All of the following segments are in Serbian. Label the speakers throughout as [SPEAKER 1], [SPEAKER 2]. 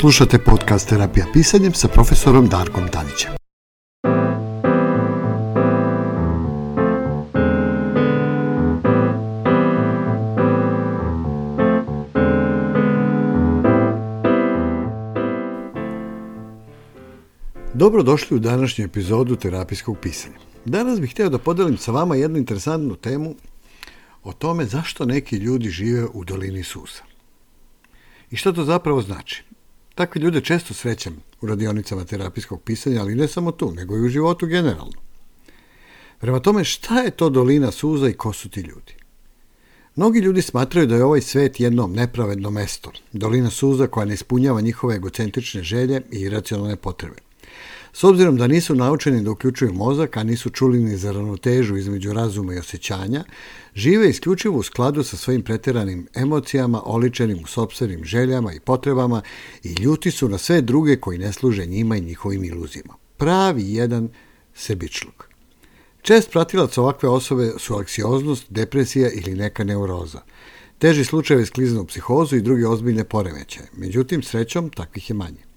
[SPEAKER 1] Slušate podcast Terapija pisanjem sa profesorom Darkom Tanićem. Dobrodošli u današnju epizodu terapijskog pisanja. Danas bih hteo da podelim sa vama jednu interesantnu temu o tome zašto neki ljudi žive u dolini Susa. I šta to zapravo znači? Takve ljude često srećem u radionicama terapijskog pisanja, ali ne samo tu, nego i u životu generalno. Prema tome, šta je to dolina suza i ko su ti ljudi? Mnogi ljudi smatraju da je ovaj svet jedno nepravedno mesto, dolina suza koja ne ispunjava njihove egocentrične želje i iracionalne potrebe. S obzirom da nisu naučeni da uključuju mozak, a nisu čuli ni za ravnotežu između razuma i osjećanja, žive isključivo u skladu sa svojim preteranim emocijama, oličenim u sobstvenim željama i potrebama i ljuti su na sve druge koji ne služe njima i njihovim iluzijama. Pravi jedan sebičluk. Čest pratilac ovakve osobe su anksioznost, depresija ili neka neuroza. Teži slučajevi skliznu u psihozu i druge ozbiljne poremećaje. Međutim, srećom takvih je manje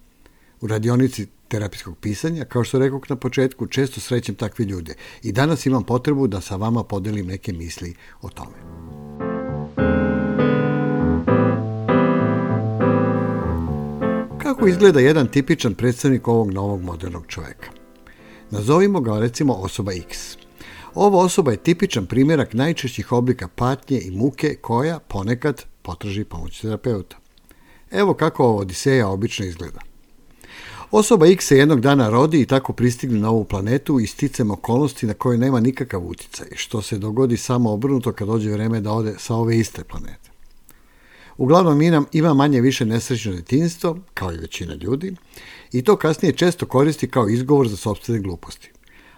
[SPEAKER 1] u radionici terapijskog pisanja, kao što rekao na početku, često srećem takve ljude i danas imam potrebu da sa vama podelim neke misli o tome. Kako izgleda jedan tipičan predstavnik ovog novog modernog čoveka? Nazovimo ga recimo osoba X. Ova osoba je tipičan primjerak najčešćih oblika patnje i muke koja ponekad potraži pomoć terapeuta. Evo kako Odiseja obično izgleda – Osoba X se jednog dana rodi i tako pristigne na ovu planetu i sticem okolnosti na koje nema nikakav uticaj, što se dogodi samo obrnuto kad dođe vreme da ode sa ove iste planete. Uglavnom mi nam ima manje više nesrećno detinjstvo, kao i većina ljudi, i to kasnije često koristi kao izgovor za sobstvene gluposti.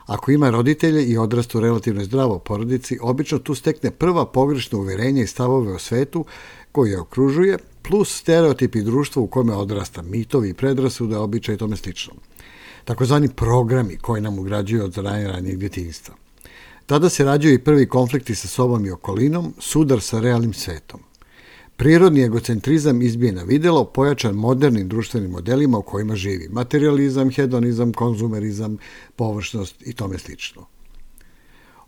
[SPEAKER 1] Ako ima roditelje i odrastu relativno zdravo porodici, obično tu stekne prva pogrešno uverenja i stavove o svetu koji je okružuje, plus stereotipi društva u kome odrasta, mitovi, predrasude, običaje i tome slično. Takozvani programi koji nam ugrađuju od najranijeg djetinjstva. Tada se rađaju i prvi konflikti sa sobom i okolinom, sudar sa realnim svetom. Prirodni egocentrizam izbije na videlo pojačan modernim društvenim modelima u kojima živi. Materializam, hedonizam, konzumerizam, površnost i tome slično.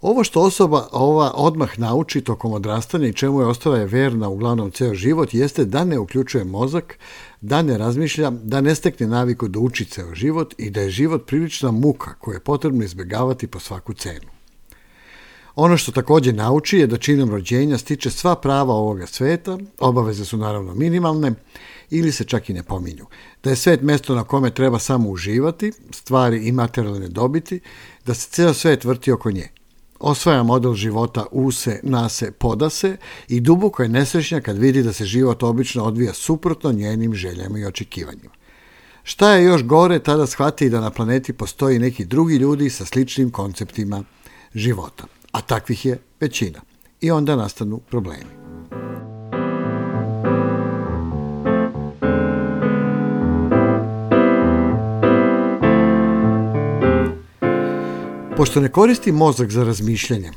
[SPEAKER 1] Ovo što osoba ova odmah nauči tokom odrastanja i čemu je ostala je verna uglavnom ceo život jeste da ne uključuje mozak, da ne razmišlja, da ne stekne naviku da uči ceo život i da je život prilična muka koju je potrebno izbegavati po svaku cenu. Ono što takođe nauči je da činom rođenja stiče sva prava ovoga sveta, obaveze su naravno minimalne ili se čak i ne pominju, da je svet mesto na kome treba samo uživati, stvari i materijalne dobiti, da se ceo svet vrti oko nje – Osvaja model života use, nase, podase i duboko je nesrećna kad vidi da se život obično odvija suprotno njenim željama i očekivanjima. Šta je još gore, tada shvati da na planeti postoji neki drugi ljudi sa sličnim konceptima života, a takvih je većina. I onda nastanu problemi. Pošto ne koristi mozak za razmišljanje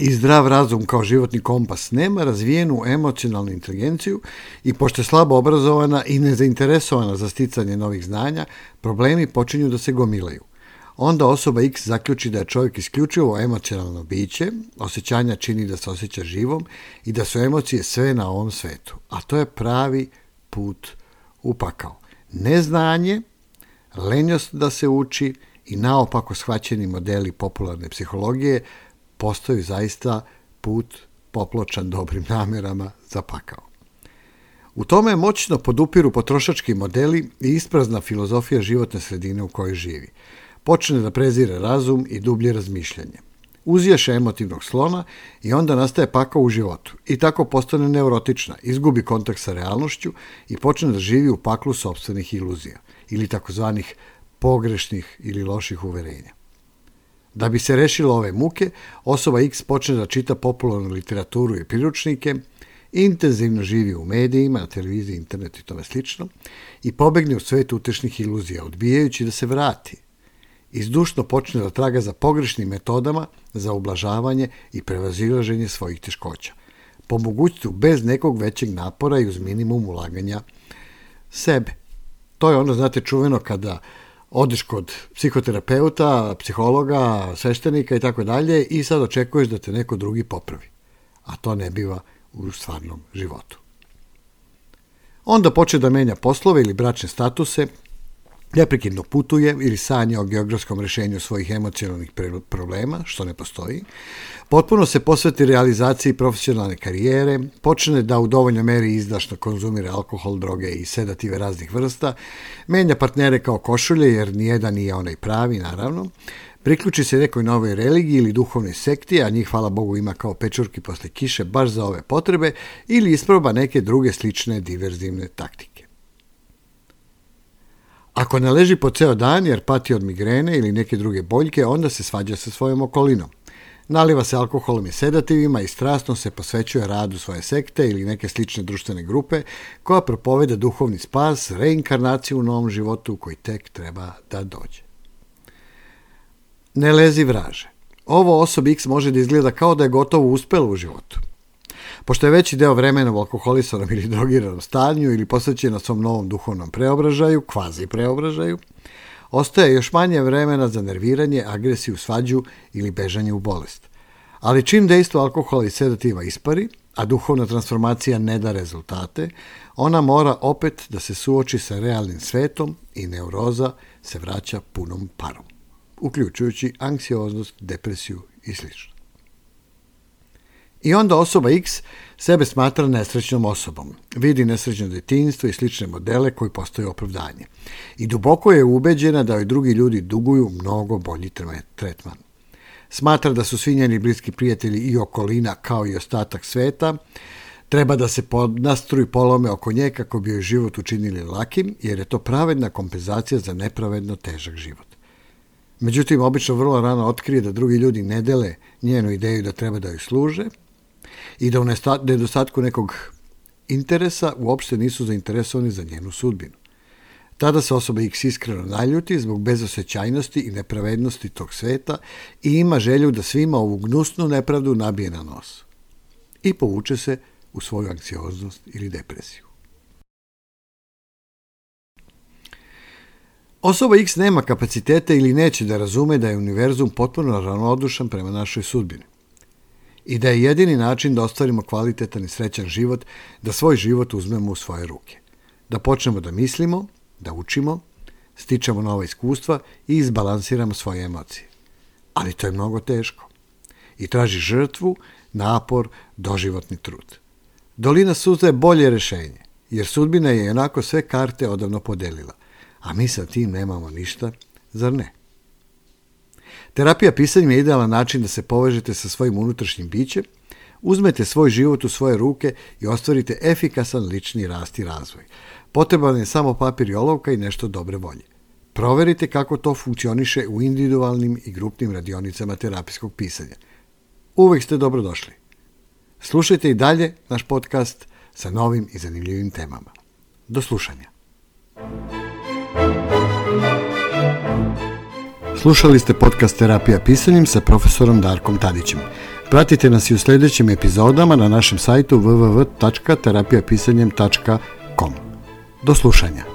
[SPEAKER 1] i zdrav razum kao životni kompas, nema razvijenu emocionalnu inteligenciju i pošto je slabo obrazovana i nezainteresovana za sticanje novih znanja, problemi počinju da se gomilaju onda osoba X zaključi da je čovjek isključivo emocionalno biće, osjećanja čini da se osjeća živom i da su emocije sve na ovom svetu. A to je pravi put upakao. Neznanje, lenjost da se uči, i naopako shvaćeni modeli popularne psihologije postaju zaista put popločan dobrim namerama za pakao. U tome moćno podupiru potrošački modeli i isprazna filozofija životne sredine u kojoj živi. Počne da prezire razum i dublje razmišljanje. Uzješe emotivnog slona i onda nastaje pakao u životu. I tako postane neurotična, izgubi kontakt sa realnošću i počne da živi u paklu sobstvenih iluzija ili takozvanih pogrešnih ili loših uverenja. Da bi se rešilo ove muke, osoba X počne da čita popularnu literaturu i priručnike, intenzivno živi u medijima, na televiziji, internetu i tome slično, i pobegne u svet utešnih iluzija, odbijajući da se vrati. Izdušno počne da traga za pogrešnim metodama za ublažavanje i prevazilaženje svojih teškoća. Po mogućstvu bez nekog većeg napora i uz minimum ulaganja sebe. To je ono, znate, čuveno kada uh, odeš kod psihoterapeuta, psihologa, sveštenika i tako dalje i sad očekuješ da te neko drugi popravi. A to ne biva u stvarnom životu. Onda poče da menja poslove ili bračne statuse, neprekidno putuje ili sanja o geografskom rešenju svojih emocionalnih problema, što ne postoji, potpuno se posveti realizaciji profesionalne karijere, počne da u dovoljnoj meri izdašno konzumira alkohol, droge i sedative raznih vrsta, menja partnere kao košulje jer nijedan nije onaj pravi, naravno, priključi se nekoj novoj religiji ili duhovnoj sekti, a njih, hvala Bogu, ima kao pečurki posle kiše baš za ove potrebe, ili isproba neke druge slične diverzivne taktike. Ako ne leži po ceo dan jer pati od migrene ili neke druge boljke, onda se svađa sa svojom okolinom. Naliva se alkoholom i sedativima i strastno se posvećuje radu svoje sekte ili neke slične društvene grupe koja propoveda duhovni spas, reinkarnaciju u novom životu koji tek treba da dođe. Ne lezi vraže. Ovo osobi X može da izgleda kao da je gotovo uspelo u životu. Pošto je veći deo vremena u alkoholisanom ili drogiranom stanju ili posvećen na svom novom duhovnom preobražaju, kvazi preobražaju, ostaje još manje vremena za nerviranje, agresiju, svađu ili bežanje u bolest. Ali čim dejstvo alkohola i sedativa ispari, a duhovna transformacija ne da rezultate, ona mora opet da se suoči sa realnim svetom i neuroza se vraća punom parom, uključujući anksioznost, depresiju i slično. I onda osoba X sebe smatra nesrećnom osobom, vidi nesrećno detinjstvo i slične modele koji postaju opravdanje. I duboko je ubeđena da joj drugi ljudi duguju mnogo bolji tretman. Smatra da su svi njeni bliski prijatelji i okolina kao i ostatak sveta, treba da se podnastruju polome oko nje kako bi joj život učinili lakim, jer je to pravedna kompenzacija za nepravedno težak život. Međutim, obično vrlo rano otkrije da drugi ljudi ne dele njenu ideju da treba da joj služe – i da u nedostatku nekog interesa uopšte nisu zainteresovani za njenu sudbinu. Tada se osoba X iskreno naljuti zbog bezosećajnosti i nepravednosti tog sveta i ima želju da svima ovu gnusnu nepravdu nabije na nos. I povuče se u svoju anksioznost ili depresiju. Osoba X nema kapacitete ili neće da razume da je univerzum potpuno ravnodušan prema našoj sudbini i da je jedini način da ostvarimo kvalitetan i srećan život, da svoj život uzmemo u svoje ruke. Da počnemo da mislimo, da učimo, stičemo nova iskustva i izbalansiramo svoje emocije. Ali to je mnogo teško. I traži žrtvu, napor, doživotni trud. Dolina suza je bolje rešenje, jer sudbina je onako sve karte odavno podelila, a mi sa tim nemamo ništa, zar ne? Terapija pisanjem je idealan način da se povežete sa svojim unutrašnjim bićem, uzmete svoj život u svoje ruke i ostvarite efikasan lični rast i razvoj. Potreban je samo papir i olovka i nešto dobre volje. Proverite kako to funkcioniše u individualnim i grupnim radionicama terapijskog pisanja. Uvek ste dobrodošli. Slušajte i dalje naš podcast sa novim i zanimljivim temama. Do slušanja. Slušali ste podcast Terapija pisanjem sa profesorom Darkom Tadićem. Pratite nas i u sledećim epizodama na našem sajtu www.terapijapisanjem.com. Do slušanja.